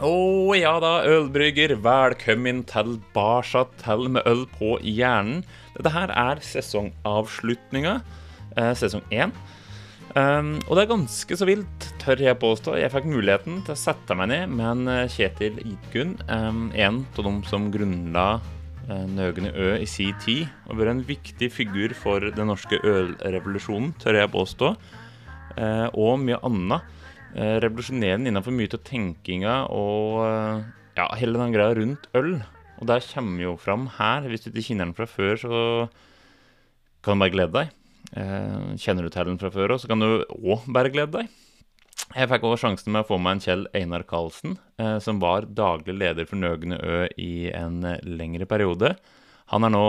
Å ja da, ølbrygger. Velkommen tilbake til med øl på hjernen. Dette her er sesongavslutninga, eh, sesong én. Um, og det er ganske så vilt, tør jeg påstå. Jeg fikk muligheten til å sette meg ned med en eh, Kjetil Idgunn, um, en av dem som grunnla uh, Nøgne Ø i si tid, og vært en viktig figur for den norske ølrevolusjonen, tør jeg påstå, uh, og mye annet. Uh, revolusjonerende innenfor mye av tenkinga og uh, ja, hele den greia rundt øl. Og der kommer jo fram her. Hvis du ikke kjenner den fra før, så kan du bare glede deg. Eh, kjenner du til den fra før òg, så kan du òg bare glede deg. Jeg fikk òg sjansen med å få meg en Kjell Einar Karlsen, eh, som var daglig leder for Nøgne Ø i en lengre periode. Han er nå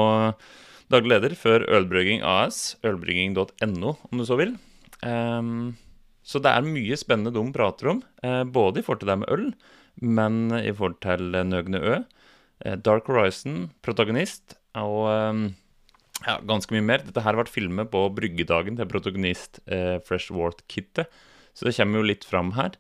daglig leder for Ølbrygging AS, ølbrygging.no, om du så vil. Um, så det er mye spennende de prater om, eh, både i forhold til det med øl, men i forhold til Nøgne Ø. Eh, Dark Horizon, protagonist, og ja, ganske mye mer. Dette her har vært filmet på bryggedagen til protagonist eh, Fresh Wart-kittet, så det kommer jo litt fram her.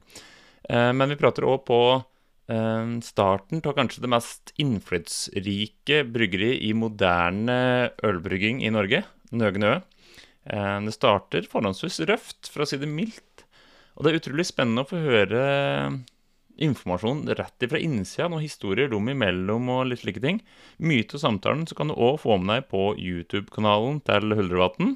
Eh, men vi prater òg på eh, starten av kanskje det mest innflytelsesrike bryggeri i moderne ølbrygging i Norge, Nøgen Ø. Eh, det starter forhåndsvis røft, for å si det mildt. Og det er utrolig spennende å få høre informasjon rett ifra innsida, noen historier dem imellom og litt slike ting. Mye av samtalen så kan du òg få med deg på YouTube-kanalen til Huldrevatn.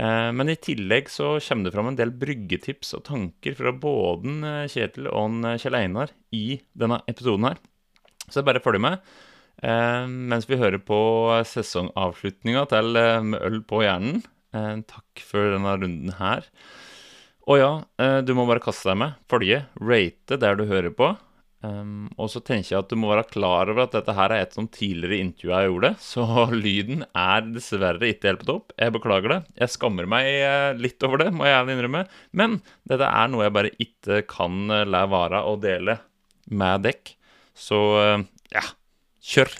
Eh, men i tillegg så kommer det fram en del bryggetips og tanker fra både eh, Kjetil og eh, Kjell Einar i denne episoden her. Så bare følg med. Mens vi hører på sesongavslutninga til Med øl på hjernen. Takk for denne runden her. Å ja, du må bare kaste deg med. Følge, rate der du hører på. Um, og så tenker jeg at du må være klar over at dette her er et som tidligere intervju jeg gjorde, så lyden er dessverre ikke helt på topp. Jeg beklager det. Jeg skammer meg litt over det, må jeg gjerne innrømme. Men dette er noe jeg bare ikke kan la være å dele med dekk. Så ja, kjør.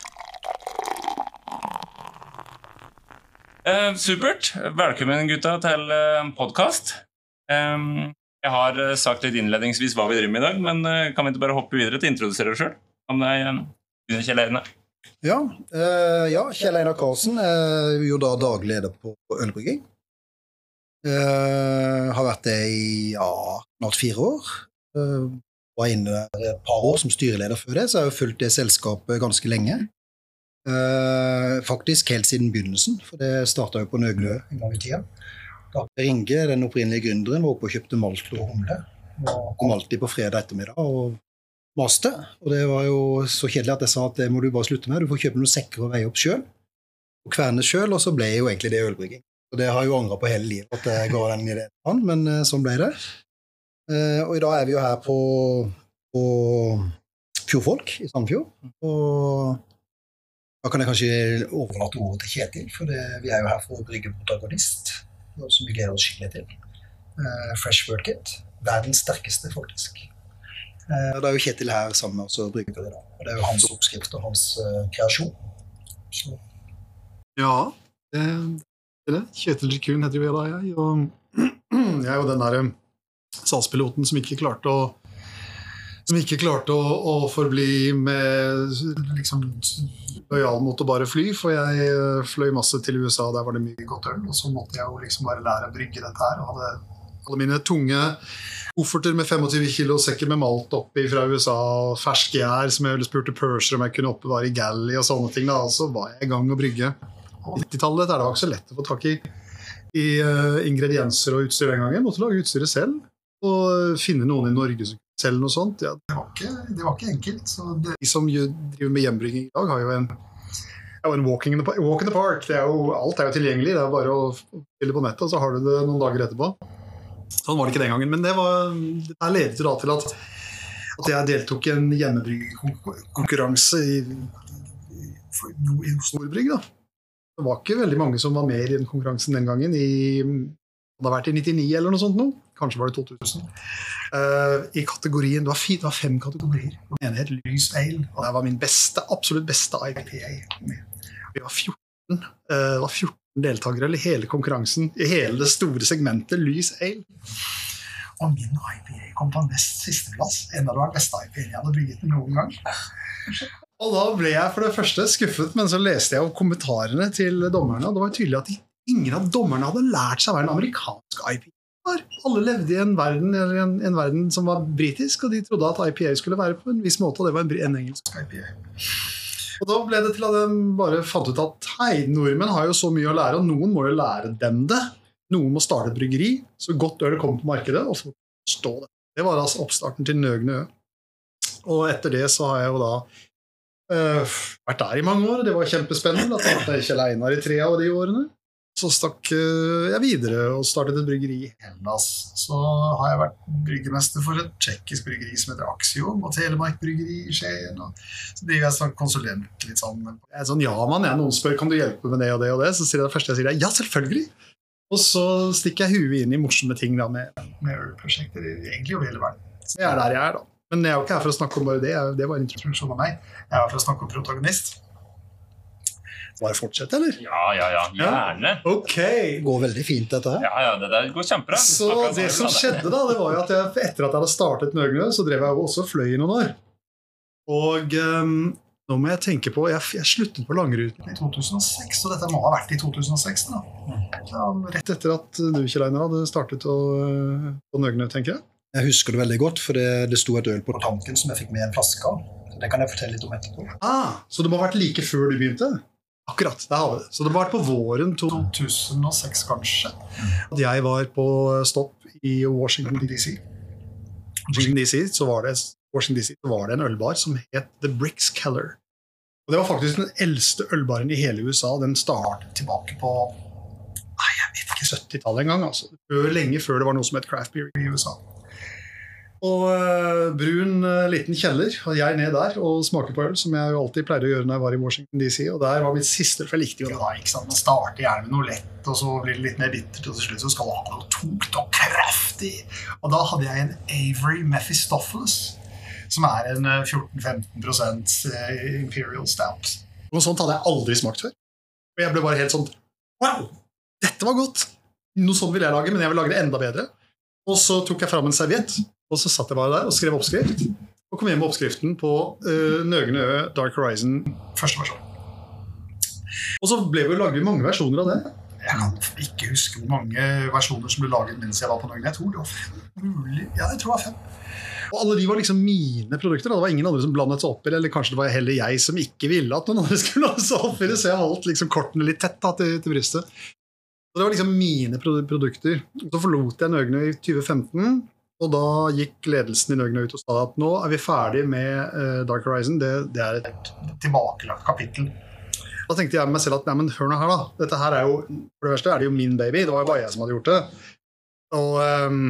Eh, supert. Velkommen, gutta, til en podkast. Jeg har sagt litt innledningsvis hva vi driver med i dag, men kan vi ikke bare hoppe videre til å introdusere deg sjøl? Om det er Kjell Einar. Ja, ja, Kjell Einar Karlsen er jo da daglig leder på ølbrygging. Har vært det i ja, snart fire år. Var inne et par år som styreleder før det, så jeg har jo fulgt det selskapet ganske lenge. faktisk helt siden begynnelsen, for det starta jo på Nøglø en gang i tida. Da Ringe, den opprinnelige gründeren, var oppe og kjøpte malt og humle. Kom alltid på fredag ettermiddag og maste. Og det var jo så kjedelig at jeg sa at det må du bare slutte med. Du får kjøpe noen sekker og veie opp sjøl. Og kverne sjøl, og så ble jo egentlig det ølbrygging. Og det har jeg jo angra på hele livet at jeg ga den ideen, men sånn ble det. Og i dag er vi jo her på, på Fjordfolk i Sandfjord. Og da kan jeg kanskje overlate ordet til Kjetil, for det, vi er jo her for å brygge protagonist som vi gleder oss skikkelig til. Uh, Fresh Work It, Verdens sterkeste, faktisk. Uh, det er jo Kjetil her sammen med oss og bruker det. da. Det er jo hans oppskrift og hans uh, kreasjon. Så. Ja, det er det. Kjetil Rikun heter jo jeg da, jeg. Og jeg er jo den derre SAS-piloten som ikke klarte å som ikke klarte å, å forbli med liksom, lojal mot å bare fly. For jeg eh, fløy masse til USA, der var det mye godt øl. Og så måtte jeg jo liksom bare lære å brygge dette her. Og hadde alle mine tunge kofferter med 25 kilo sekker med malt oppi fra USA, og ferske gjær som jeg spurte Perser om jeg kunne oppbevare i Galley og sånne ting. Da. Så var jeg i gang å brygge. På 90-tallet er det ikke så lett å få tak i, i uh, ingredienser og utstyr den gangen. Jeg måtte lage utstyret selv. Og finne noen i Norge som selv noe sånt. Ja, det, var ikke, det, var ikke, enkelt. Så det, de som driver med hjembrygging i dag, har jo en, ja, en walking in the, walk in the park. Er jo, alt er jo tilgjengelig. Det er bare å spille på nettet, og så har du det noen dager etterpå. Sånn var det ikke den gangen. Men det, var, det ledet jo da til at, at jeg deltok i en hjemmebryggekonkurranse i, i, i Storbrygg. da. Det var ikke veldig mange som var med i den konkurransen den gangen. I, det hadde vært i 99 eller noe sånt. Noe. Kanskje var det 2000. Uh, I kategorien, det var, fire, det var, fem kategorier. Den ene het Lys Ale. og Det var min beste, absolutt beste IPA. Vi var 14, uh, det var 14 deltakere i hele konkurransen, i hele det store segmentet Lys Ale. Og min IPA kom på nest sisteplass. En av de beste IPA jeg hadde brygget noen gang. Og da ble jeg for det første skuffet, men så leste jeg opp kommentarene til dommerne, og det var tydelig at ingen av dommerne hadde lært seg hva en amerikansk IPA. Alle levde i en verden, en, en verden som var britisk, og de trodde at IPA skulle være på en viss måte, og det var en, en engelsk IPA. Og da ble det til at de bare fant ut at hei, nordmenn har jo så mye å lære, og noen må jo lære dem det. Noen må starte bryggeri, så godt øl kommer på markedet, og så forstå det. Det var altså oppstarten til Nøgne Ø. Og etter det så har jeg jo da øh, vært der i mange år, og det var kjempespennende. Da jeg Kjell Einar i tre av de årene. Så stakk øh, jeg videre og startet et bryggeri i Hellas. Så har jeg vært bryggemester for et tsjekkisk bryggeri som heter Axiom, og Telemark bryggeri i Skien. Så driver jeg som konsulent litt sånn. Jeg er sånn, ja, mann, jeg. Noen spør kan du hjelpe med det og det og det. Så sier jeg det første jeg sier, er ja, selvfølgelig. Og så stikker jeg huet inn i morsomme ting da, med, med ølprosjekter egentlig over hele verden. Så jeg er der jeg er, da. Men jeg er jo ikke her for å snakke om bare det. Det var en introduksjon av meg. Jeg er her for å snakke om protagonist. Bare fortsette, eller? Ja, ja, ja. Gjerne. Ok. Det går veldig fint, dette her. Ja, ja, det der går kjempebra. Så det som skjedde, da, det var jo at jeg, etter at jeg hadde startet Nøgnø, så drev jeg jo også fløy i noen år. Og um, nå må jeg tenke på Jeg, jeg sluttet på Langruten i 2006, og dette må ha vært i 2006. da. Ja, rett etter at du, Kjell Einar, hadde startet å, på Nøgnø, tenker jeg. Jeg husker det veldig godt, for det, det sto et øl på tanken som jeg fikk med en flaske av. Det kan jeg fortelle litt om etterpå. Ah, så det må ha vært like før du begynte? Akkurat. der har vi det. Så det var på våren 2006, kanskje, at jeg var på stopp i Washington DC. Washington DC, så var det, Washington DC, var det en ølbar som het The Bricks Keller. Og Det var faktisk den eldste ølbaren i hele USA. Den startet tilbake på nei, jeg vet ikke, 70-tallet en gang. Altså. Før, lenge før det var noe som het craft beer i USA. Og øh, brun øh, liten kjeller, og jeg ned der og smaker på øl, som jeg jo alltid pleide å gjøre når jeg var i Washington DC. Og der var mitt siste, for jeg likte jo det da. ikke sant? Man starter gjerne med noe lett, og så blir det litt mer bittert, og til slutt så skal du ha noe tungt og kraftig. Og da hadde jeg en Avery Mephistopheles, som er en øh, 14-15% øh, Imperial Stout. Noe sånt hadde jeg aldri smakt før. Og jeg ble bare helt sånn Wow! Dette var godt! Noe sånt vil jeg lage, men jeg vil lage det enda bedre. Og så tok jeg fram en serviett, og så satt jeg bare der og skrev oppskrift. Og kom hjem med oppskriften på uh, Nøgne Ø Dark Horizon første versjon. Og så ble vi laget mange versjoner av det. Jeg kan ikke huske hvor mange versjoner som ble laget mens jeg var på Nøgne. Jeg tror det var fem. Mulig. Ja, jeg tror det var fem. Og alle de var liksom mine produkter. Da. Det var ingen andre som blandet seg opp i det. Eller kanskje det var heller jeg som ikke ville at noen andre skulle blande seg opp i det. Så jeg holdt liksom kortene litt tett da, til, til brystet. Så det var liksom mine produkter. Så forlot jeg Nøgne i 2015. Og da gikk ledelsen i Nøgne ut og sa at nå er vi ferdig med eh, Dark Horizon. Det, det er et tilbakelagt kapittel. Da tenkte jeg med meg selv at nei, hør nå her, da. Dette her er jo, For det verste er det jo min baby. Det var jo bare jeg som hadde gjort det. Og, ehm,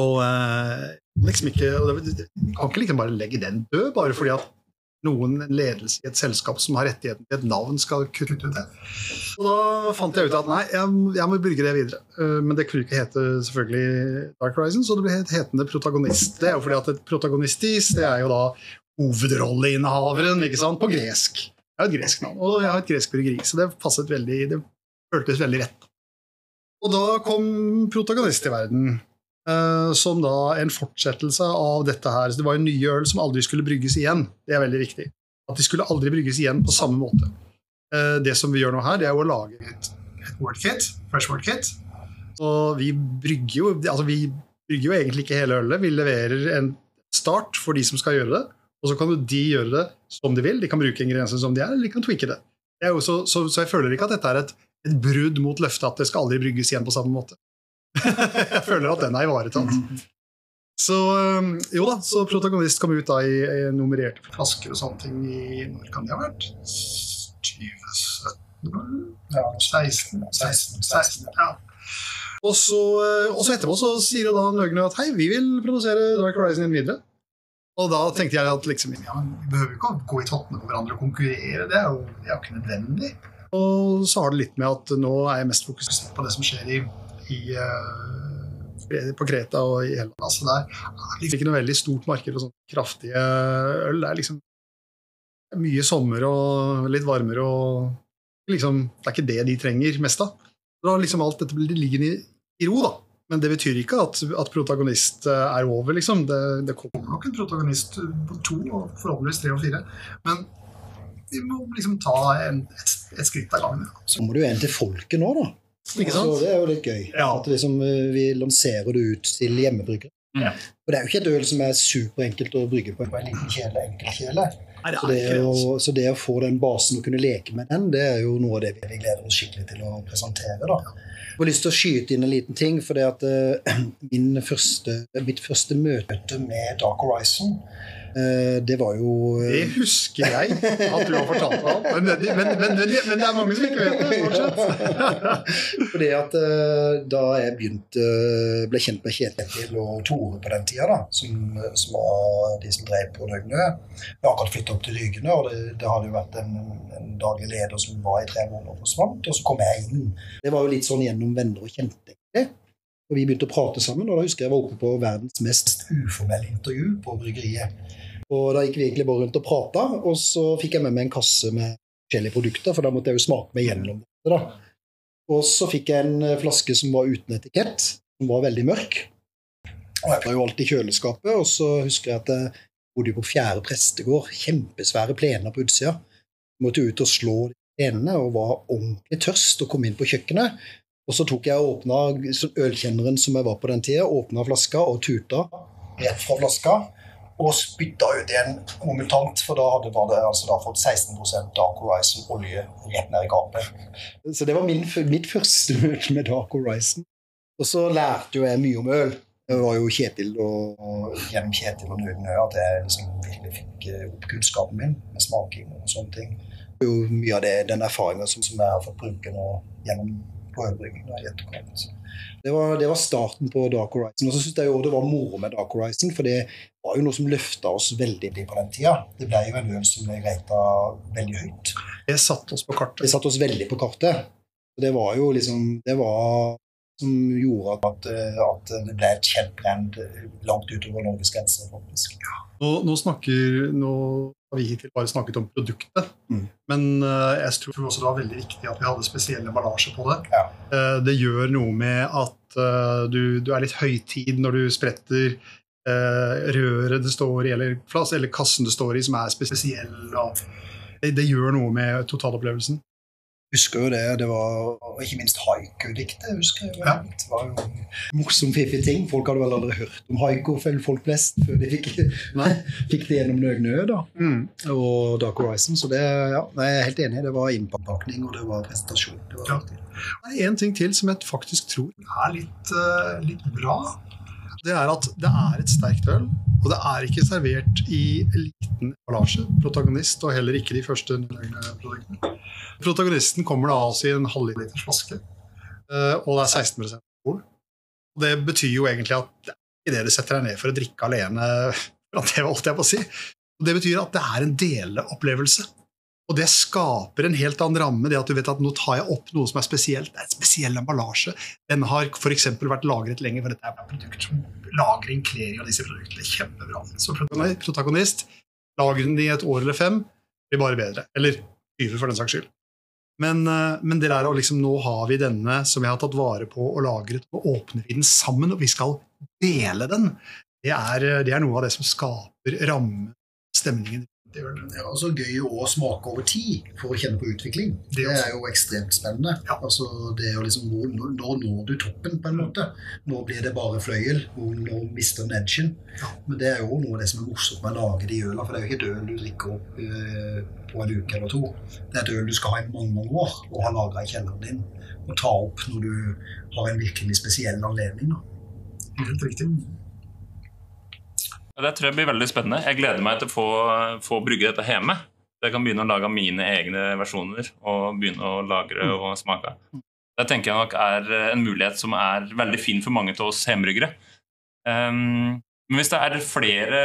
og eh, liksom ikke og Kan ikke liksom bare legge den død bare fordi at noen en ledelse i et selskap som har rettigheten til et navn, skal kutte ut det. Og da fant jeg ut at nei, jeg, jeg må brygge det videre. Eh, Men det kunne ikke hete selvfølgelig Dark Horizon, så det ble het- hetende Protagonist. Det er jo fordi at et protagonistis det er jo da hovedrolleinnehaveren ikke sant, på gresk. Jeg har et gresk navn, og jeg har et gresk bryggeri, så det passet veldig, det føltes veldig rett. Og da kom protagonist i verden, eh, som da en fortsettelse av dette her. Så det var en nye øl som aldri skulle brygges igjen. Det er veldig viktig. At de skulle aldri brygges igjen på samme måte. Eh, det som vi gjør nå her, det er jo å lage et, et word kit, fresh word kit. Så vi brygger jo altså vi brygger jo egentlig ikke hele ølet. Vi leverer en start for de som skal gjøre det. Og så kan jo de gjøre det som de vil. De kan bruke ingrediensene som de er, eller de kan tweake det. det jo så, så, så jeg føler ikke at dette er et, et brudd mot løftet at det skal aldri brygges igjen på samme måte. jeg føler at den er ivaretatt. Så jo da, så protagonist kom ut da i, nummererte flasker og sånne ting i Når kan det ha vært? 2017? Ja, 16? 16, 16 ja. Og så, øh, og så etterpå så sier da Løgne at hei, vi vil produsere Dark Horizon inn videre. Og da tenkte jeg at liksom, ja, vi behøver ikke å gå i tottene på hverandre og konkurrere. Det er jo, det er jo ikke nødvendig. Og så har det litt med at nå er jeg mest fokusert på det som skjer i, i eh, på Kreta og i Hellas. Det er liksom ikke noe veldig stort marked for sånne kraftige øl. Det er liksom mye sommer og litt varmere og liksom, Det er ikke det de trenger mest av. Da liksom alt dette ligger i, i ro, da. Men det betyr ikke at, at protagonist eh, er over, liksom. Det, det kommer nok en protagonist på to, og forhåpentligvis tre og fire. Men vi må liksom ta en, et, et skritt av gangen. Så må du jo en til folket nå, da. Ikke sant? Så det er jo litt gøy. Ja. At liksom, eh, vi lanserer det ut til hjemmebryggere. Ja. Og det er jo ikke et øl som er superenkelt å brygge på en liten kjele, enkel kjele. Nei, det Så det, altså. å, så det å få den basen og kunne leke med den, det er jo noe av det vi gleder oss skikkelig til å presentere. da. Jeg har lyst til å skyte inn en liten ting, for det at uh, min første, mitt første møte med Dark Horizon, det var jo eh, Det husker jeg at du har fortalt meg om. Men, men, men, men, det er mange som ikke vet det. fortsatt. Fordi at eh, da jeg begynte, ble kjent med Kjetil og Tore på den tida, da, som, som var de som drev på Døgnø Jeg har akkurat flytta opp til Rygene, og det, det hadde jo vært en, en daglig leder som var i tre måneder og forsvant, og så kom jeg inn. Det var jo litt sånn gjennom venner og kjente. egentlig. Og vi begynte å prate sammen, og da husker jeg var oppe på verdens mest uformelle intervju på bryggeriet. Og da gikk vi egentlig bare rundt og prata, og så fikk jeg med meg en kasse med forskjellige produkter, for da måtte jeg jo smake meg gjennom det. da. Og så fikk jeg en flaske som var uten etikett, som var veldig mørk. Og jeg var jo alltid i kjøleskapet, og så husker jeg at jeg bodde på Fjerde prestegård. Kjempesvære plener på utsida. Måtte ut og slå plenene og var ordentlig tørst og kom inn på kjøkkenet. Og så tok jeg og åpna ølkjenneren som jeg var på den tida, åpna flaska og tuta rett fra flaska. Og spytta ut igjen momentant, for da hadde var altså da fått 16 Dark Horizon olje rett ned i gapet. Så det var min, mitt første møte med Dark Horizon. Og så lærte jo jeg mye om øl. Det var jo Kjetil og, og gjennom Kjetil og Nødnø at jeg liksom virkelig fikk eh, opp kunnskapen min med smaking og sånne ting. Det er jo mye av det, den erfaringa som, som jeg har fått bruke nå gjennom på i etterkant. Det var, det var starten på Dark Horizon. Og så syns jeg jo det var moro med Dark Horizon, for det var jo noe som løfta oss veldig på den tida. Det ble jo en øl som ble rata veldig høyt. Det satte oss på kartet. Det satte oss veldig på kartet. Det var jo liksom Det var som gjorde at, eh, at det ble et kjent brand langt utover Norges grenser, faktisk. Nå, nå, snakker, nå har vi hittil bare snakket om produktet, Mm. men eh, jeg tror også det var veldig viktig at vi hadde spesiell emballasje på det. Ja. Eh, det gjør noe med at eh, du, du er litt høytid når du spretter eh, røret det står i, eller, eller kassen det står i, som er spesiell. Og det, det gjør noe med totalopplevelsen. Husker jo det. Det var og ikke minst haiku-diktet. husker jeg. Ja. Det var jo morsom, fiffig ting. Folk hadde vel aldri hørt om haiku, folk flest, før de fikk, fikk det gjennom Nøgnø da. Mm. og Dark Horizon. Så det, ja, jeg er helt enig. Det var innpakning, og det var presentasjon. Det var Ja. Det er en ting til som jeg faktisk tror er litt, uh, litt bra. Det er at det er et sterkt øl, og det er ikke servert i liten emballasje. Protagonist, og heller ikke de første produktene. Protagonisten kommer da altså i en halvliters flaske, eh, og det er 16% alkohol. Og Det betyr jo egentlig at det er ikke det du setter deg ned for å drikke alene. Det holdt jeg på å si. Det betyr at det er en deleopplevelse. Og det skaper en helt annen ramme. det at du vet at Nå tar jeg opp noe som er spesielt. Det er en spesiell emballasje. Den har f.eks. vært lagret lenger, for dette er produkt som lagring kler jo disse produktene kjempebra. Så protagoni- protagonist, lager den i et år eller fem, blir bare bedre. Eller 20, for den saks skyld. Men, eh, men det der å liksom, nå har vi denne som jeg har tatt vare på og lagret, og åpner vi den sammen, og vi skal dele den. Det er, eh, det er noe av det som skaper ramme, stemningen. Det gjør det. Er også gøy å smake over tid for å kjenne på utvikling. Det Det er jo ekstremt spennende. Ja. Altså, det er liksom, når, når når du toppen, på en måte? Nå blir det bare fløyel. Nå mister den edgen? Ja. Men det er jo noe av det som er morsomt med å lage de ølene. For det er jo ikke et øl du drikker opp eh, på en uke eller to. Det er et øl du skal ha i mange mange år og ha lagra i kjelleren din. Og ta opp når du har en virkelig spesiell anledning. Da. Helt riktig. Det tror jeg blir veldig spennende. Jeg gleder meg til å få, få brygge dette hjemme. Så jeg kan begynne å lage mine egne versjoner og begynne å lagre og smake. Det tenker jeg nok er en mulighet som er veldig fin for mange av oss hjemmebryggere. Um, men hvis det er flere,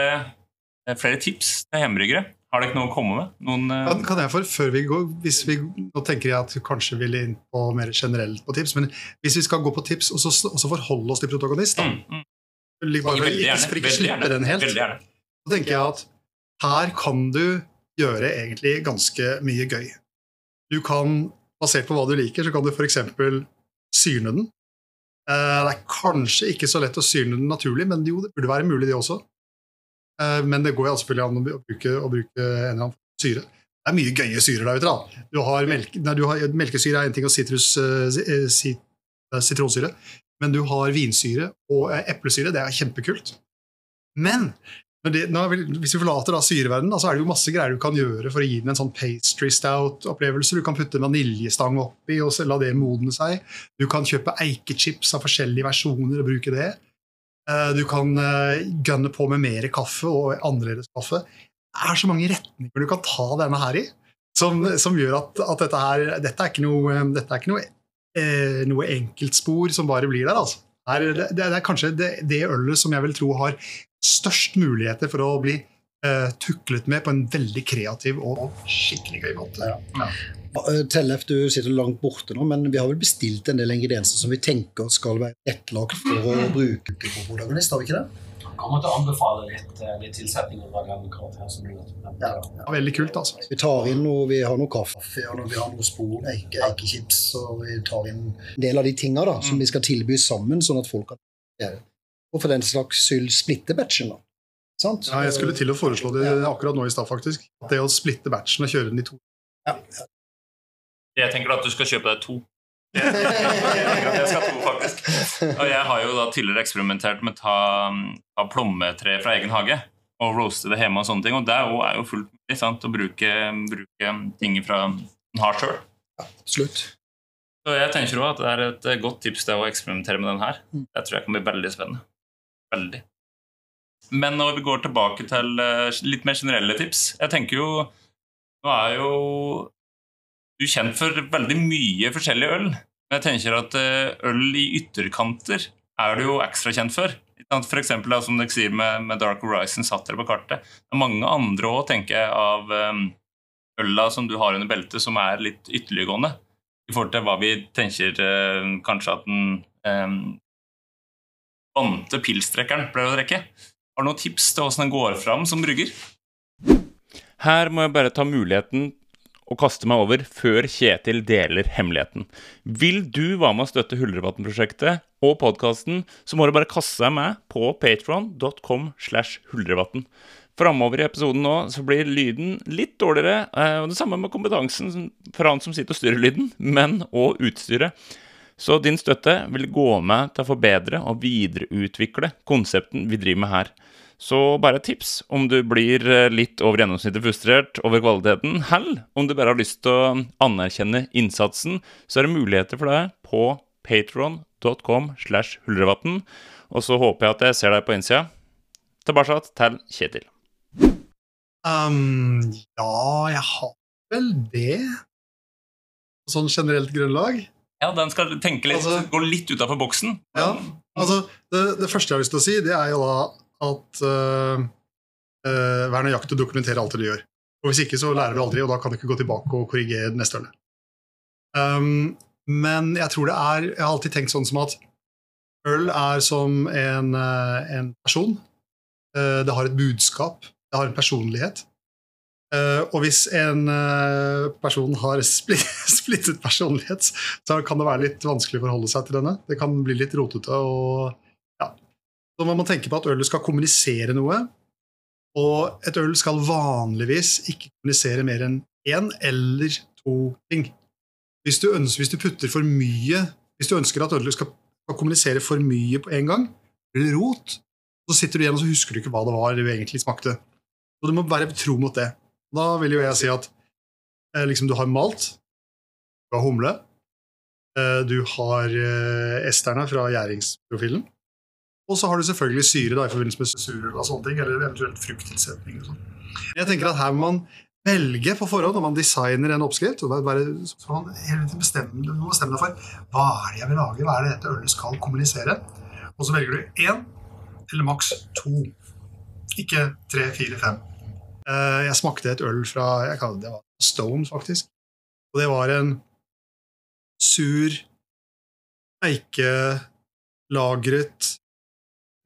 flere tips til hjemmebryggere, har dere noe å komme med? Noen, uh... Kan, jeg for, før vi går, hvis vi, Nå tenker jeg at vi kanskje vil inn på mer generelt på tips, men hvis vi skal gå på tips og så, forholde oss til protagonist, da, mm, mm, bare ikke veldig slippe den helt, så tenker jeg at her kan du gjøre egentlig ganske mye gøy. Du kan, basert på hva du liker, så kan du f.eks. syrne den. Eh, det er kanskje ikke så lett å syrne den naturlig, men jo, det burde være mulig, det også. Eh, men det går jo selvfølgelig an å bruke, å bruke en eller annen syre. Det er mye gøye syrer der ute. da. Du har, melke, nei, du har Melkesyre er en ting, og sitrus, eh, sit, sitronsyre. Men du har vinsyre og eplesyre. Det er kjempekult. Men det, nå, hvis vi forlater da syreverdenen, så er det jo masse greier du kan gjøre for å gi den en sånn pastry stout-opplevelse. Du kan putte vaniljestang oppi og la det modne seg. Du kan kjøpe eikechips av forskjellige versjoner og bruke det. Eh, du kan gønne gunne på med mer kaffe og annerledes kaffe. Det er så mange retninger du kan ta denne her i, som, som gjør at, at, dette her Dette er noe, dette er ikke noe, eh, noe enkeltspor som bare blir der. altså. Er, det, det, er kanskje det, det, ølet som jeg vil tro har størst muligheter for å bli eh, tuklet med på en veldig kreativ og skikkelig gøy måte. Ja. Ja. Eh, Tellef, du sitter langt borte nå, men vi har vel bestilt en del ingredienser som vi tenker skal være ettlagt for å bruke på protagonist, har vi ikke det? Kommer til å anbefale litt, eh, litt tilsetninger av den karakteren som du ja, ja, Veldig kult, altså. Vi tar inn noe, vi har noe kaffe, og vi har noe spor, eike, eikechips, og vi tar inn en del av de tinga da, som mm. vi skal tilby sammen, sånn at folk kan gjøre og for den slags skyld splitte batchen. da. Sant? Ja, jeg skulle til å foreslå det akkurat nå i stad, faktisk. At det å splitte batchen og kjøre den i to. Ja. Jeg tenker at du skal kjøpe deg to. Jeg jeg skal to, faktisk. Og jeg har jo da tidligere eksperimentert med å ta, ta plommetre fra egen hage og roaste det hjemme og sånne ting. Og det er jo fullt mulig å bruke, bruke ting fra en har sjøl. Absolutt. Så jeg tenker også at det er et godt tips det å eksperimentere med den her. Det tror jeg kan bli veldig spennende. Veldig. Men når vi går tilbake til eh, litt mer generelle tips Jeg tenker jo Nå er jo du er kjent for veldig mye forskjellig øl. Men jeg tenker at eh, øl i ytterkanter er du jo ekstra kjent for. For eksempel, som dere sier med, Dark Horizon satt dere på kartet. Det er mange andre òg, tenker jeg, av um, øla som du har under beltet, som er litt ytterliggående. I forhold til hva vi tenker uh, kanskje at den um, vante pilstrekkeren pleier å drikke. Har du noen tips til åssen den går fram som brygger? Her må jeg bare ta muligheten og kaste meg over før Kjetil deler hemmeligheten. Vil du være med å støtte Huldrevatn-prosjektet og podkasten, så må du bare kaste deg med på patron.com slash huldrevatn. Framover i episoden nå så blir lyden litt dårligere, eh, og det samme med kompetansen fra han som sitter og styrer lyden, men og utstyret. Så din støtte vil gå med til å forbedre og videreutvikle konsepten vi driver med her. Så bare et tips om du blir eh, litt over gjennomsnittet frustrert over kvaliteten, hell om du bare har lyst til å anerkjenne innsatsen, så er det muligheter for deg på patron.com slash hullrevatn. Og så håper jeg at jeg ser deg på innsida. Tilbake til Kjetil. Um, ja, jeg har vel det. Sånn generelt grunnlag. Ja, den skal tenke litt, altså, gå litt utafor boksen. Ja, altså, det, det, første jeg har lyst til å si, det er jo da at uh, uh, vær nøyaktig og dokumentere alt det du gjør. Og Hvis ikke så lærer du aldri, og da kan du ikke gå tilbake og korrigere neste ølet. Um, men jeg tror det er Jeg har alltid tenkt sånn som at øl er som en, uh, en person. det har et budskap, det har en personlighet. Uh, og hvis en uh, person har splittet personlighet, så kan det være litt vanskelig å forholde seg til denne. Det kan bli litt rotete. og. Så man må tenke på at ølet skal kommunisere noe. Og et øl skal vanligvis ikke kommunisere mer enn én eller to ting. Hvis du, ønsker, hvis du putter for mye Hvis du ønsker at ølet skal, skal kommunisere for mye på en gang, blir det rot. Så sitter du igjen og så husker du ikke hva det var du egentlig smakte. Så du må være tro mot det. Da vil jo jeg si at eh, liksom, du har malt, du har humle, eh, du har eh, esterne fra gjæringsprofilen, og så har du selvfølgelig syre da, i forbindelse med surøl og sånne ting, eller eventuelt frukttilsetning. Og sånn. Jeg tenker at her må man velge på forhånd når man designer en oppskrift. og bare, så man hele tiden bestemme, man bestemme deg for hva er det jeg vil lage, hva er det dette ølet skal kommunisere. Og så velger du én eller maks to. Ikke tre, fire, fem. Eh, jeg smakte et øl fra jeg kaller det, det var Stone, faktisk. Og det var en sur, eikelagret,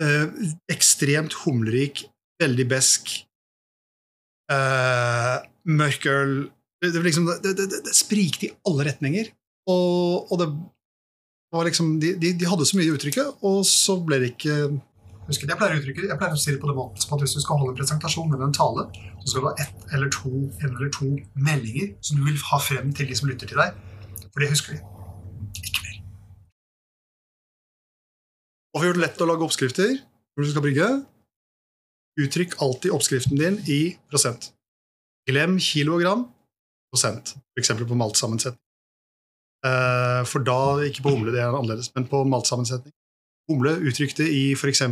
eh, ekstremt humlerik, veldig besk, eh, mørk øl det, det, liksom, det, det, sprikte i alle retninger. Og, og, det var liksom, de, de, de hadde så mye i uttrykket, og så ble det ikke Husker, jeg, pleier å uttrykke, jeg pleier å si det på den måten som at hvis du skal holde en presentasjon eller en tale, så skal du ha ett eller to, en eller to meldinger som du vil ha frem til de som lytter til deg. For det husker de. Ikke mer. Og gjort det lett å lage oppskrifter når du skal brygge. Uttrykk alltid oppskriften din i prosent. Glem kilogram, prosent. F.eks. på maltsammensetning. Eh, For da, ikke på humle, det er annerledes, men på maltsammensetning. Humle uttrykte i f.eks.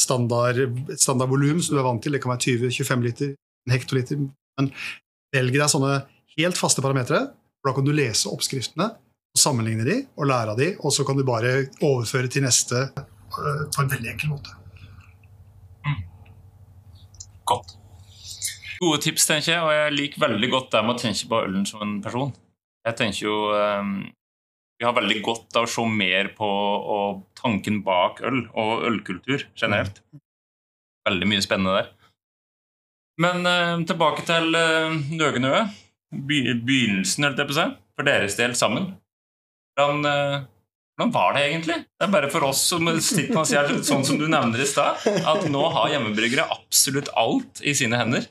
standard, et standardvolum som du er vant til. Det kan være 20-25 liter, en hektoliter. Men velg deg sånne helt faste parametere, for da kan du lese oppskriftene, og sammenligne de og lære av de, og så kan du bare overføre til neste eh, på en veldig enkel måte. Godt. Gode tips, tenker jeg, og jeg liker veldig godt det med å tenke på ølen som en person. Jeg tenker jo um, Vi har veldig godt av å se mer på og tanken bak øl og ølkultur generelt. Veldig mye spennende der. Men uh, tilbake til uh, Nøgenøe. By begynnelsen, holdt jeg på å si, for deres del sammen. Hvordan, eh, hvordan var det egentlig? Det er bare for oss som sitter og sier sånn som du nevner i stad, at nå har hjemmebryggere absolutt alt i sine hender.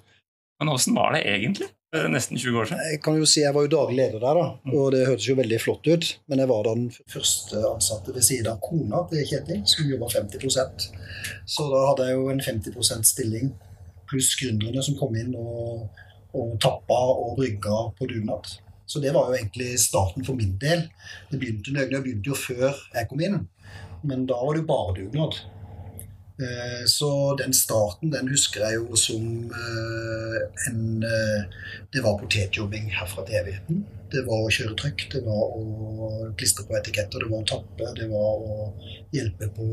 Men åssen var det egentlig? Det er nesten 20 år siden. Jeg kan jo si jeg var jo daglig leder der, da, og det hørtes jo veldig flott ut. Men jeg var den første ansatte ved siden av kona til Kjetil, som jobba 50% Så da hadde jeg jo en 50% stilling, pluss gründerne som kom inn og, og tappa og brygga på dugnad. Så det var jo egentlig starten for min del. Det begynte, det begynte jo før jeg kom inn, men da var det jo bare dugnad. Eh, Så den starten den husker jeg jo som eh, en eh, Det var potetjobbing herfra til evigheten. Det var å kjøre trykk, det var å klistre på etiketter, det var å tappe, det var å hjelpe på,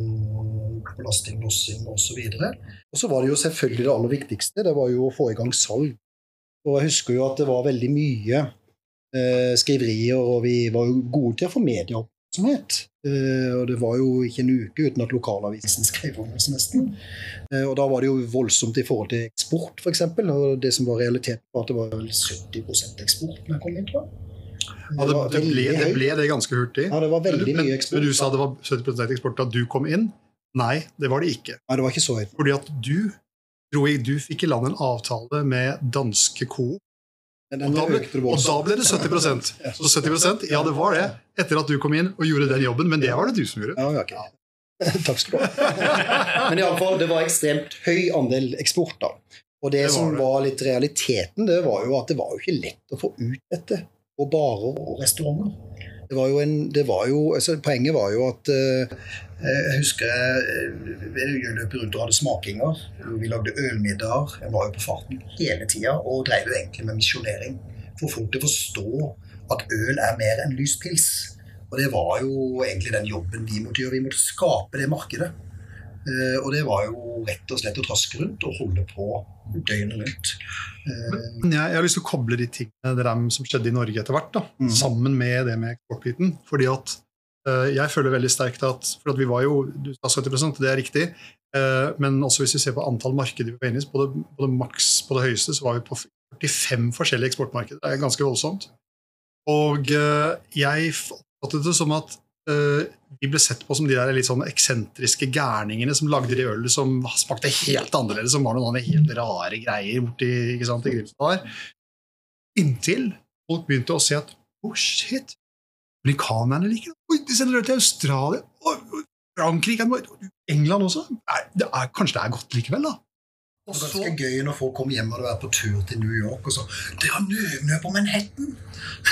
lasting, lossing osv. Og så var det jo selvfølgelig det aller viktigste, det var jo å få i gang salg. Og jeg husker jo at det var veldig mye skriverier, og vi var jo gode til å få medieoppmerksomhet. Eh, og det var jo ikke en uke uten at lokalavisen skrev om oss, nesten. Eh, og da var det jo voldsomt i forhold til eksport, f.eks. Og det som var realiteten, var at det var vel 70 eksport når jeg kom inn, tror jeg. Ja, det, det, ble, det ble det ganske hurtig. Ja, det var veldig men, mye eksport. Men du sa det var 70% eksport da du kom inn. Nei, det var det ikke. Nei, det var ikke så høyt. Fordi at du tror jeg, du fikk i land en avtale med danske Coop, og da ble, det og da ble det 70 Så 70% ja, det var det, etter at du kom inn og gjorde den jobben, men det var det du som gjorde. Ja, okay. Takk skal du ha. Men i alle fall, det var ekstremt høy andel eksport. da. Og det, Det var som det. var litt realiteten, det var jo at det var jo ikke lett å få ut dette på barer og restauranter. Det var jo en, det var jo, altså Poenget var jo at eh, Jeg husker eh, jeg løp rundt og hadde smakinger. Vi lagde ølmiddager. Jeg var jo på farten hele tida og drev jo egentlig med misjonering. Få folk til å forstå at øl er mer enn lys pils. Og det var jo egentlig den jobben vi måtte gjøre. Vi måtte skape det markedet. Eh, og det var jo rett og slett å traske rundt og holde på døgnet rundt. Men jeg, jeg har lyst til å koble de tingene det der som skjedde i Norge etter hvert, da, mm. sammen med det med eksportbiten. Fordi at uh, jeg føler veldig sterkt at For at vi var jo du sa 70 det er riktig. Uh, men også hvis vi ser på antall markeder vi var inne i, på det, på det maks på det høyeste, så var vi på 45 forskjellige eksportmarkeder. Det er ganske voldsomt. Og uh, jeg oppfattet det som at vi ble sett på som de der litt sånn eksentriske gærningene som lagde de øl som smakte helt annerledes, som var noen helt rare greier borti ikke sant, i Grimstad. Inntil folk begynte å se at oh shit, amerikanerne liker det. Oi, de sender øl til Australia. Frankrike, England også. Nei, det er, kanskje det er godt likevel, da. Og Det var så, gøy når folk kom hjem og hadde vært på tur til New York og så Det har nøgnø på Manhattan!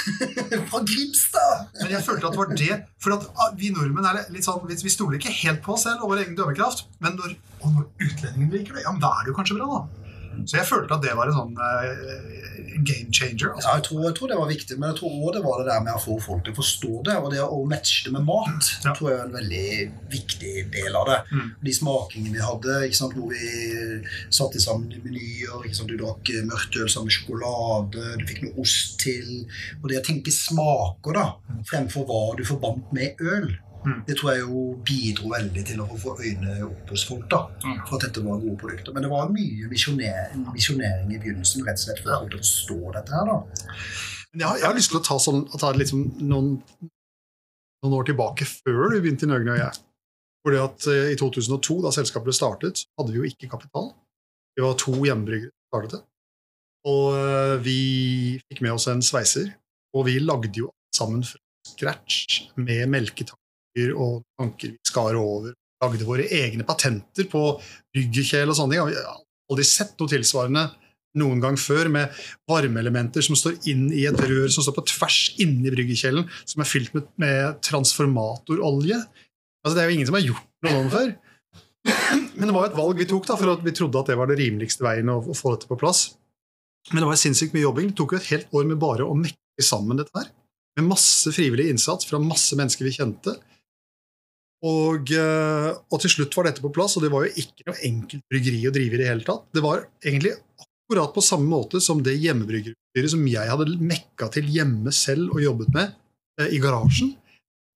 Fra Grimstad! men jeg følte at det var det For at ah, vi nordmenn er litt sånn Vi vi stoler ikke helt på oss selv og vår egen dømmekraft, men når, og når utlendingen liker det, ja, men da er det jo kanskje bra, da. Så jeg følte at det var en sånn uh, game changer. Altså. Ja, jeg tror, jeg tror det var viktig, men jeg tror også det var det der med å få folk til å forstå det, og det å matche det med mat. Ja. tror jeg er en veldig viktig del av det. Mm. De smakingene vi hadde, sant, hvor vi satte sammen menyer. Du drakk eh, mørkt øl sammen med sjokolade, du fikk noe ost til. Og det å tenke smaker, da, fremfor hva du forbandt med øl. Mm. Det tror jeg jo bidro veldig til å få øynene opp hos folk da, Mm. for at dette var gode produkter. Men det var mye misjoner- misjonering i begynnelsen, rett og slett for folk å forstå dette her. da. Jeg har, jeg har lyst til å ta, sånn, ta liksom noen noen år tilbake før du begynte i Nøgne og jeg. Fordi at eh, I 2002, da selskapet ble startet, hadde vi jo ikke kapital. Vi var to hjemmebryggere som startet det. Og eh, vi fikk med oss en sveiser, og vi lagde jo sammen fra scratch med melketanker og tanker vi skar over. Lagde våre egne patenter på bryggekjel og sånne ting. Vi har aldri sett noe tilsvarende noen gang før, med varmeelementer som står inn i et rør som står på tvers inni bryggekjelen, som er fylt med, med transformatorolje. Altså, det er jo ingen som har gjort noe sånt før. Men det var jo et valg vi tok, da, for at vi trodde at det var det rimeligste veien å, å få dette på plass. Men det var sinnssykt mye jobbing. Det tok jo et helt år med bare å mekke sammen dette her. Med masse frivillig innsats fra masse mennesker vi kjente. Og, eh, og, til slutt var dette på plass, og det var jo ikke noe enkelt bryggeri å drive i det hele tatt. Det var egentlig akkurat på samme måte som det hjemmebryggerutstyret som jeg hadde mekka til hjemme selv og jobbet med eh, i garasjen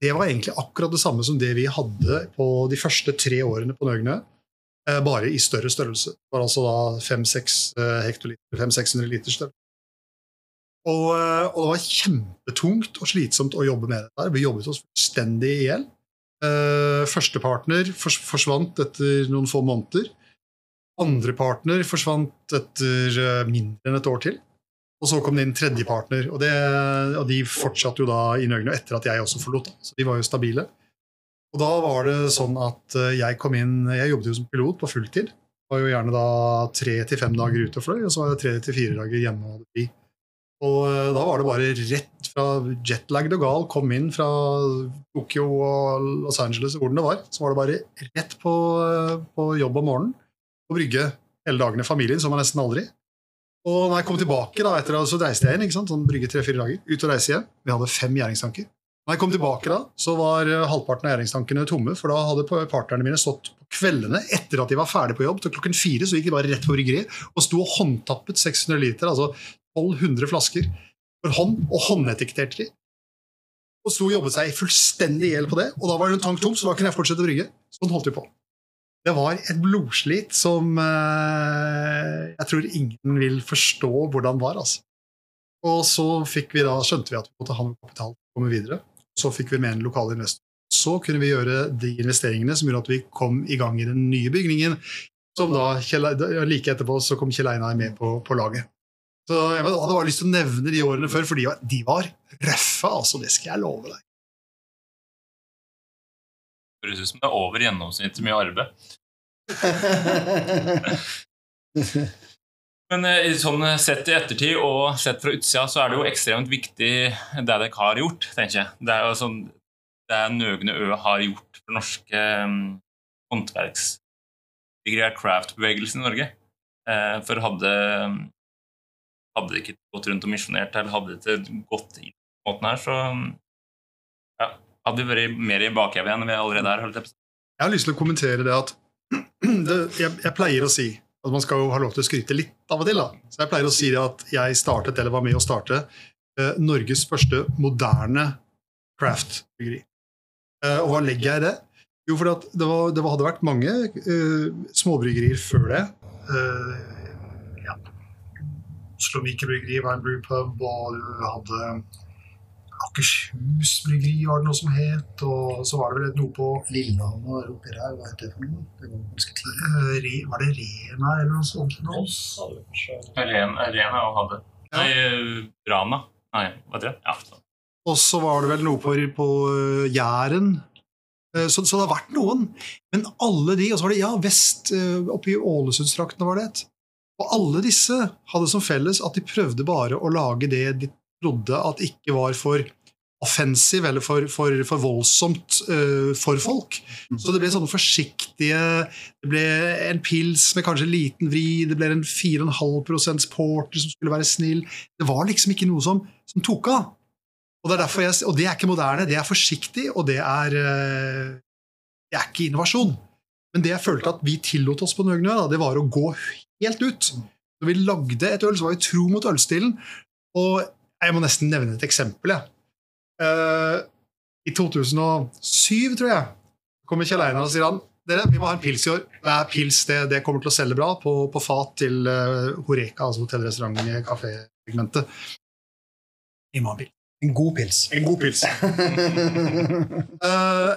det var egentlig akkurat det samme som det vi hadde på de første tre årene på Nøgnø, eh, bare i større størrelse. Det var altså da 500-600 eh, liter størrelse. Og, eh, og, det var kjempetungt og slitsomt å jobbe med dette. Vi jobbet oss fullstendig i hjel. Første partner forsvant etter noen få måneder. Andre partner forsvant etter mindre enn et år til. Og så kom det inn tredje partner, og, og de fortsatte jo da i Nøgne etter at jeg også forlot. Så de var jo stabile. Og da var det sånn at eh, jeg kom inn Jeg jobbet jo som pilot på fulltid. Var jo gjerne da tre til fem dager ute og fløy, og så var jeg tre til fire dager hjemme og hadde fri. Og eh, da var det bare rett fra jetlagd og gal, kom inn fra Tokyo og Los Angeles, hvor det var, så var det bare rett på, eh, på jobb om morgenen. På brygge hele dagene. Familien så man nesten aldri. Og når jeg kom tilbake, da, etter så reiste jeg inn. ikke sant? Sånn brygge tre-fire dager, ut og reise igjen. Vi hadde fem gjæringstanker. Når jeg kom tilbake, da, så var eh, halvparten av gjæringstankene tomme. For da hadde partnerne mine stått på kveldene etter at de var ferdige på jobb. Til klokken fire så gikk de bare rett på bryggeriet og sto og håndtappet 600 liter, altså 1200 flasker, for hånd, og håndetiketterte de. Og sto og jobbet seg fullstendig i hjel på det. Og da var det en tank tom, så da kunne jeg fortsette å brygge. Sånn holdt vi på. Det var et blodslit som eh, jeg tror ingen vil forstå hvordan var. altså. Og så vi da, skjønte vi at vi måtte ha noe kapital for å komme videre. Så fikk vi med en lokal investor. Så kunne vi gjøre de investeringene som gjorde at vi kom i gang i den nye bygningen. som da, Like etterpå så kom Kjell Einar med på, på laget. Så Jeg hadde bare lyst til å nevne de årene før, for de var, de var røffe. altså, Det skal jeg love deg høres ut som det er over gjennomsnittet mye arbeid. Men eh, sånn sett i ettertid og sett fra utsida så er det jo ekstremt viktig det dere har gjort, tenker jeg. Det er jo sånn det Nøgne Ø har gjort for norske um, håndverksbyggere, craft-bevegelsen i Norge. Eh, for hadde, hadde de ikke gått rundt og misjonert eller hadde de ikke gått inn på måten her, så ja, hadde vi vært mer i bakhevet enn vi allerede er. Holdt jeg har lyst til å kommentere det at det, jeg, jeg, pleier å si at man skal jo ha lov til å skryte litt av og til. da. Så Jeg pleier å si at jeg startet, eller var med å starte, eh, Norges første moderne craft-byggeri. Eh, og hva legger jeg i det? Jo, for det, var, det, hadde vært mange eh, småbryggerier før det. Eh. Oslo Mikrobryggeri var en brewpub, og du hadde Akershus bryggeri var det noe som het. Og så var det vel noe på Lillehammer oppi der, hva het det for noe? Det var ganske tidlig. Eh, var det Rena eller noe sånt? Rena, Rena hadde Nei, Rana. Nei, hva heter det? Ja. Og så var det vel noe på, på uh, Jæren. Så, så, det har vært noen. Men alle de, og så var det ja, vest oppe i Ålesundstraktene var det et. Og alle disse hadde som felles at de prøvde bare å lage det de trodde at ikke var for offensiv eller for, for, for voldsomt uh, for folk. Mm. Så det ble sånne forsiktige Det ble en pils med kanskje liten vri, det ble en 4,5% porter som skulle være snill. Det var liksom ikke noe som, som tok av. Og det, jeg, og det, er ikke moderne, det er forsiktig, og det er, uh, det er ikke innovasjon. Men det jeg følte at vi tillot oss på Nøgnø, det var å gå helt ut. Når vi lagde et øl, så var vi tro mot ølstilen. Og jeg må nesten nevne et eksempel. Jeg. Uh, I 2007, tror jeg, kommer Kjell Einar og sier han dere, vi må ha en pils i år. Det er pils, det, det kommer til å selge bra på, på fat til uh, Horeka, altså hotellrestaurant-kafé-segmentet. Vi må ha en pils. En god pils. En god pils. Eh,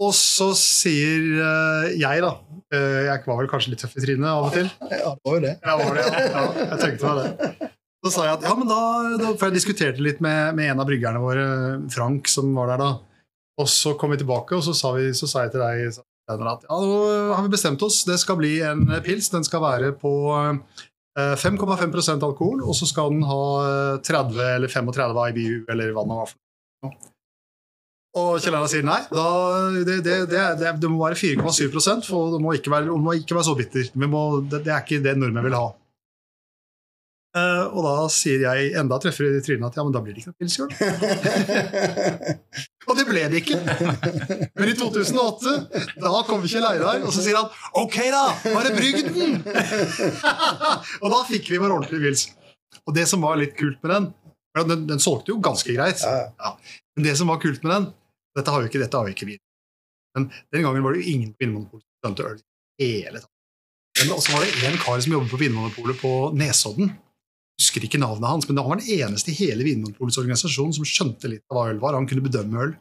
og så sier eh, jeg, da eh, Jeg var vel kanskje litt tøff i trynet av og til. Ja, det var jo det. Jeg var det, ja. jeg tenkte meg det. Så sa jeg at ja, men da, da For jeg diskuterte litt med, med en av bryggerne våre, Frank, som var der da. Og så kom vi tilbake, og så sa, vi, så sa jeg til deg at ja, nå har vi bestemt oss. Det skal bli en pils. Den skal være på eh, 5,5% alkohol, og så skal den ha eh, 30 eller 35 IBU, eller hva det var. Og Kjell Erna sier nei, da, det, det, det, det, det må være 4,7% for du må ikke være, må ikke være så bitter. Vi må, det, er ikke det nordmenn vil ha. Uh, og da sier jeg enda treffere i trynet at ja, men da blir det ikke noe pils i år. og det ble det ikke. Men i 2008, da kommer Kjell Einar, og så sier han ok, da, bare brygg den! og da fikk vi vår ordentlige pils. Og det som var litt kult med den Den, den solgte jo ganske greit. Ja. Men det som var kult med den Dette har jo ikke, dette har jo ikke vi. Men den gangen var det jo ingen på Vinmonopolet som skjønte øl hele tatt. Men så var det en kar som jobbet på Vinmonopolet på Nesodden. Jeg husker ikke navnet hans, men han var den eneste i hele Vinmonopolets organisasjon som skjønte litt av hva øl var. Han kunne bedømme øl.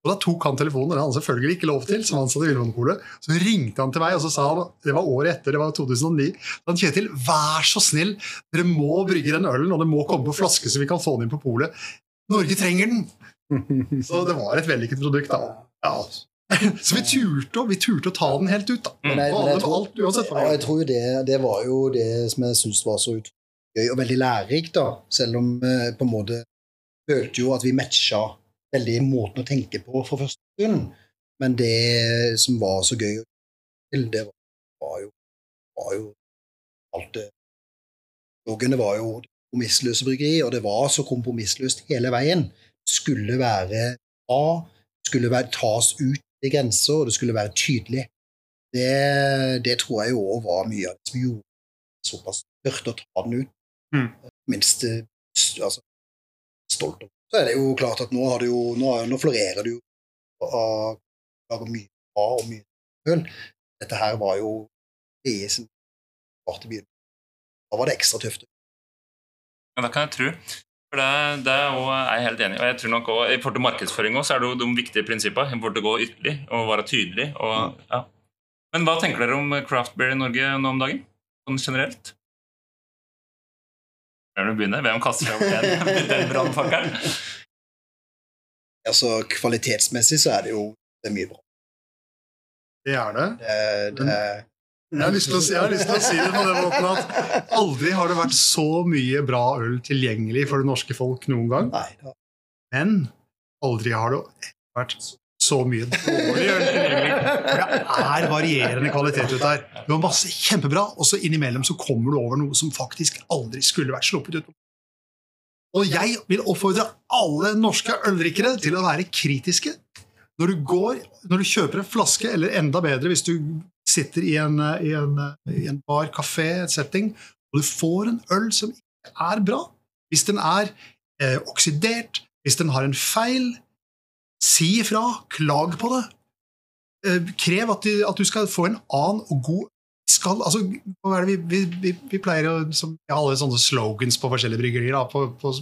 Og Da tok han telefonen, og det hadde han selvfølgelig ikke lov til. som han satt i Vinmonopolet. Så ringte han til meg, og så sa han, det var året etter, det var 2009 han Kjetil, vær så snill, dere må brygge den ølen, og det må komme på flaske så vi kan få den inn på polet. Norge trenger den! Så det var et vellykket produkt. da. Ja. Så vi turte, vi turte å ta den helt ut. da. Men jeg, men jeg, tror, alt, uansett ja, jeg tror jo det, det var jo det som jeg syns var så gøy og veldig lærerikt, da. Selv om eh, på en måte følte jo at vi matcha veldig måten å tenke på for første stund. Men det som var så gøy, det var, var, jo, var jo alt det Loggene var jo kompromissløse bryggeri, og det var så kompromissløst hele veien. Skulle være bra, skulle være, tas ut i grenser, og det skulle være tydelig. Det, det tror jeg òg var mye av det som gjorde såpass tørt å ta den ut. Mm. Minst eh, altså, stolt over. Så er det jo klart at nå, har det jo, nå, nå florerer det jo av lager mye bra og mye øl. Dette her var jo det som var til byen. Da var det ekstra tøft. Ja, det kan jeg tro. For det, det er er jeg helt enig i. Og jeg tror nok også, I forhold til markedsføring også, så er det jo de viktige prinsippene. I forhold til å gå ytterlig og være tydelig. Og, ja. Men hva tenker dere om craft beer i Norge nå om dagen? Sånn generelt? Hvem vil begynne? Hvem kaster seg opp den, den brannfakkelen? Altså, kvalitetsmessig så er det jo det er mye bra. Det er det. Det, det, Jeg har, lyst til å, si- jeg har lyst til å si det på den måten at aldri har det vært så mye bra øl tilgjengelig for det norske folk noen gang. Men aldri har det vært så mye dårlig øl tilgjengelig. For det er varierende kvalitet ute her. Du har masse kjempebra, og så innimellom så kommer du over noe som faktisk aldri skulle vært sluppet ut. Og jeg vil oppfordre alle norske øldrikkere til å være kritiske. Når du, går, når du kjøper en flaske, eller enda bedre hvis du sitter i en, i en, i en bar, kafé, et setting, og du får en øl som ikke er bra, hvis den er eh, oksidert, hvis den har en feil, si ifra, klag på det. Eh, krev at du, at du skal få en annen og god skal, altså, vi, vi, vi, vi pleier å som, Jeg alle sånne slogans på forskjellige bryggerier. Da. På, på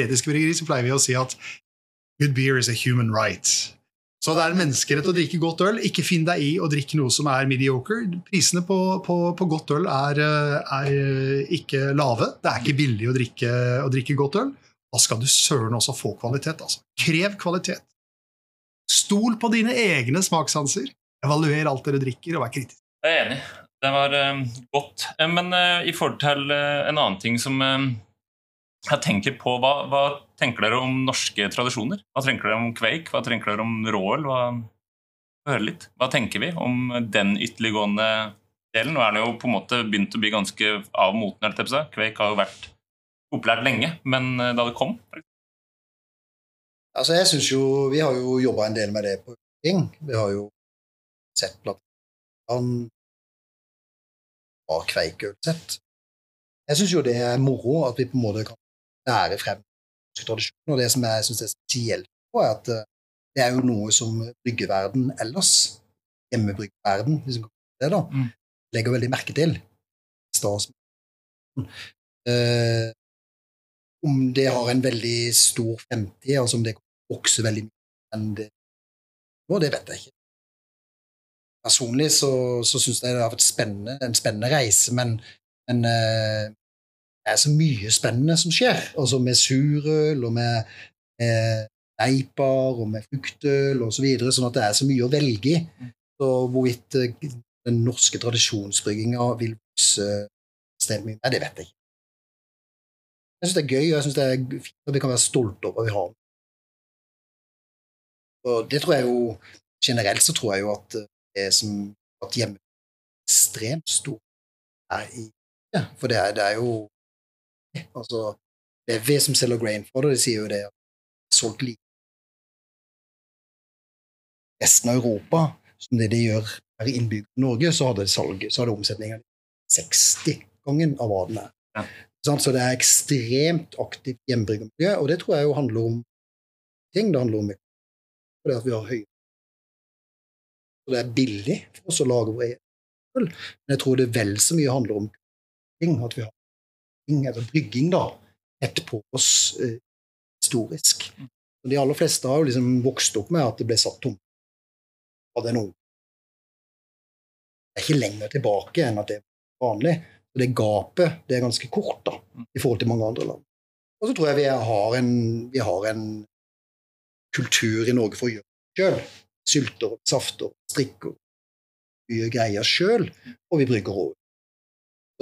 etiske bryggerier så pleier vi å si at good beer is a human right. Så det er en menneskerett å drikke godt øl. Ikke finn deg i å drikke noe som er mediocre. Prisene på, på, på godt øl er, eh, er ikke lave. Det er ikke billig å drikke, å drikke godt øl. Da skal du søren også få kvalitet. Altså. Krev kvalitet. Stol på dine egne smakssanser. Evaluer alt dere drikker, og vær kritisk. Jeg er enig. Det var um, godt. Eh, men uh, i forhold til uh, en annen ting som eh, jeg tenker på, hva, hva tenker dere om norske tradisjoner? Hva tenker dere om kveik? Hva tenker dere om rål? Hva, høre litt. Hva tenker vi om den ytterliggående delen? Nå er den jo på en måte begynt å bli ganske av moten. Kveik har jo vært populært lenge, men eh, da det kom altså, jeg synes jo Vi har jo jobba en del med det på ting. Vi har jo sett blant annet har kveikølsett. Jeg syns jo det er moro at vi på en måte kan lære frem tradisjonen. Og det som jeg syns er spesielt, på er at eh, det er jo noe som bryggeverden ellers, hjemmebryggeverden, hvis man kan kalle det det, da, Mm. legger veldig merke til. Stas. Eh, om det har en veldig stor fremtid, altså om det vokser veldig mye enn det nå, det vet jeg ikke. Personlig så, så syns jeg det har vært spennende, en spennende reise, men, men eh, det er så mye spennende som skjer. Altså med surøl og med, med neiper og med fruktøl osv., så videre, sånn at det er så mye å velge i. Så hvorvidt eh, den norske tradisjonsbrygginga vil vokse ekstremt mye, nei, det vet jeg ikke. Jeg syns det er gøy, og jeg synes det er fint at vi kan være stolte over at vi har den. Og det tror jeg jo Generelt så tror jeg jo at det som at hjemme er ekstremt stor er i ja, For det er, det er jo Altså, vi som selger grain for det, de sier jo det det er solgt lite resten av Europa som det de gjør per innbygger i Norge, så hadde salget, så hadde omsetningen 60-gangen av hva den er. Ja. Så det er ekstremt aktivt hjemmebryggermiljø, og det tror jeg jo handler om ting. Det handler om fordi at vi har høye Og det er billig for oss å lage vår egen øl, men jeg tror det vel så mye handler om ting, at vi har eller brygging, da, tett på oss eh, historisk. Og de aller fleste har jo liksom vokst opp med at det ble satt tomt av den unge. Det er ikke lenger tilbake enn at det er vanlig. Så det gapet det er ganske kort da, i forhold til mange andre land. Og så tror jeg vi har en, vi har en kultur i Norge for å gjøre det sjøl. Sylter, safter, strikker. Mye greier sjøl, og vi brygger over.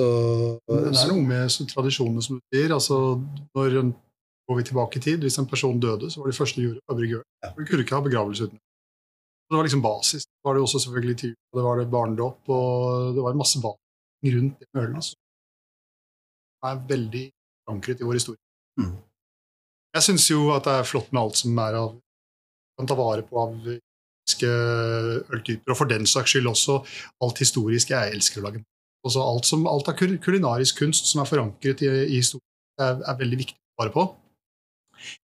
Så, Det er noe med tradisjonene som du sier. altså når Går vi tilbake i tid, Hvis en person døde, så var det første de gjorde, å brygge øl. Du kunne ikke ha begravelse uten det. Var liksom basis. Det var det også selvfølgelig til og det var det barnedåp, og det var masse vann rundt det med ølen. Altså. Det er veldig forankret i vår historie. Mm. Jeg syns jo at det er flott med alt som er av kan ta vare på av øltyper, og for den saks skyld også alt historisk jeg elsker å lage. Også alt, som, alt av kulinarisk kunst som er forankret i, i historien, er, er veldig viktig å vare på.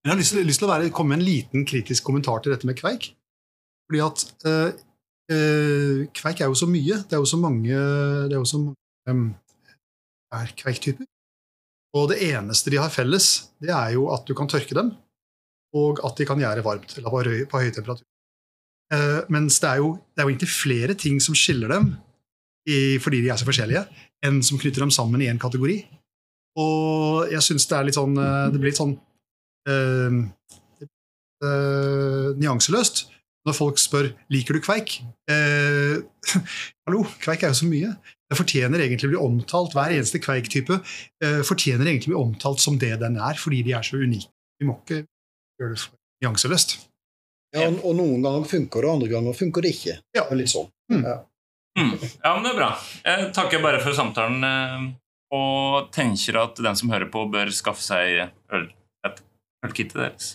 Men jeg har lyst til, lyst til å være, komme med en liten kritisk kommentar til dette med kveik. Fordi at øh, øh, kveik er jo så mye. Det er jo så mange, det er jo så mange em, er kveiktyper. Og det eneste de har felles, det er jo at du kan tørke dem, og at de kan gjære varmt, eller på høy, på høy temperatur. Uh, mens det er, jo, det er jo inntil flere ting som skiller dem, i, fordi de er så forskjellige, enn som knytter dem sammen i én kategori. Og jeg syns det er litt sånn eh, Det blir litt sånn eh, eh, nyanseløst når folk spør liker du kveik. Eh, hallo, kveik er jo så mye. Det fortjener egentlig å bli omtalt, Hver eneste kveiktype fortjener egentlig å bli omtalt som det den er, fordi de er så unike. Vi må ikke gjøre det for nyanseløst. Ja, og, og noen ganger funker det, andre ganger funker det ikke. Ja. Det er litt sånn. Mm. Ja. Mm. Ja, men det er bra. Jeg takker bare for samtalen, eh, og tenker at den som hører på, bør skaffe seg øl, et ølkittet deres.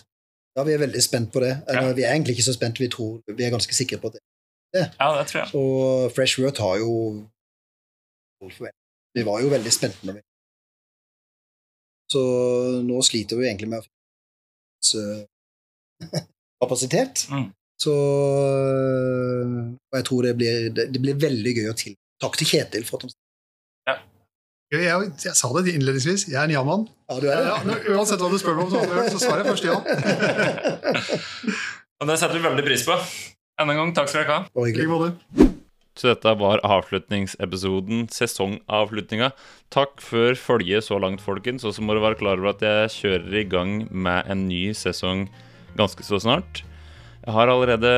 Ja, vi er veldig spent på det. Eller, Ja. Vi er egentlig ikke så spent, vi tror vi er ganske sikre på det. Ja, det tror jeg. Så Fresh Word har jo Vi var jo veldig spente når vi Så nå sliter vi egentlig med å finne kapasitet. Mm. Så Og jeg tror det blir, det, det blir veldig gøy å til. Takk til Kjetil for at han Jeg, jeg, jeg sa det innledningsvis, jeg er en ja-mann. Ja, du er Ja, det? ja, uansett hva du spør meg om, så, så svarer jeg først ja. Og det setter vi veldig pris på. Enda en gang, takk skal dere ha. Bare I hyggelig. like måte. Så dette var avslutningsepisoden, sesongavslutninga. Takk for følget så langt, folkens. Og så må du være klar over at jeg kjører i gang med en ny sesong ganske så snart. Jeg har allerede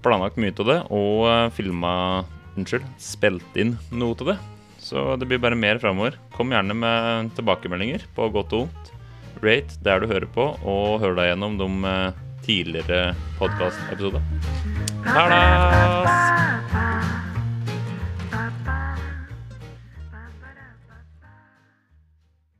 planlagt mye av det, og filma Unnskyld, spilt inn noe av det. Så det blir bare mer framover. Kom gjerne med tilbakemeldinger på godt og vondt. Rate der du hører på, og hør deg gjennom de eh, tidligere podkastepisodene. Ha det!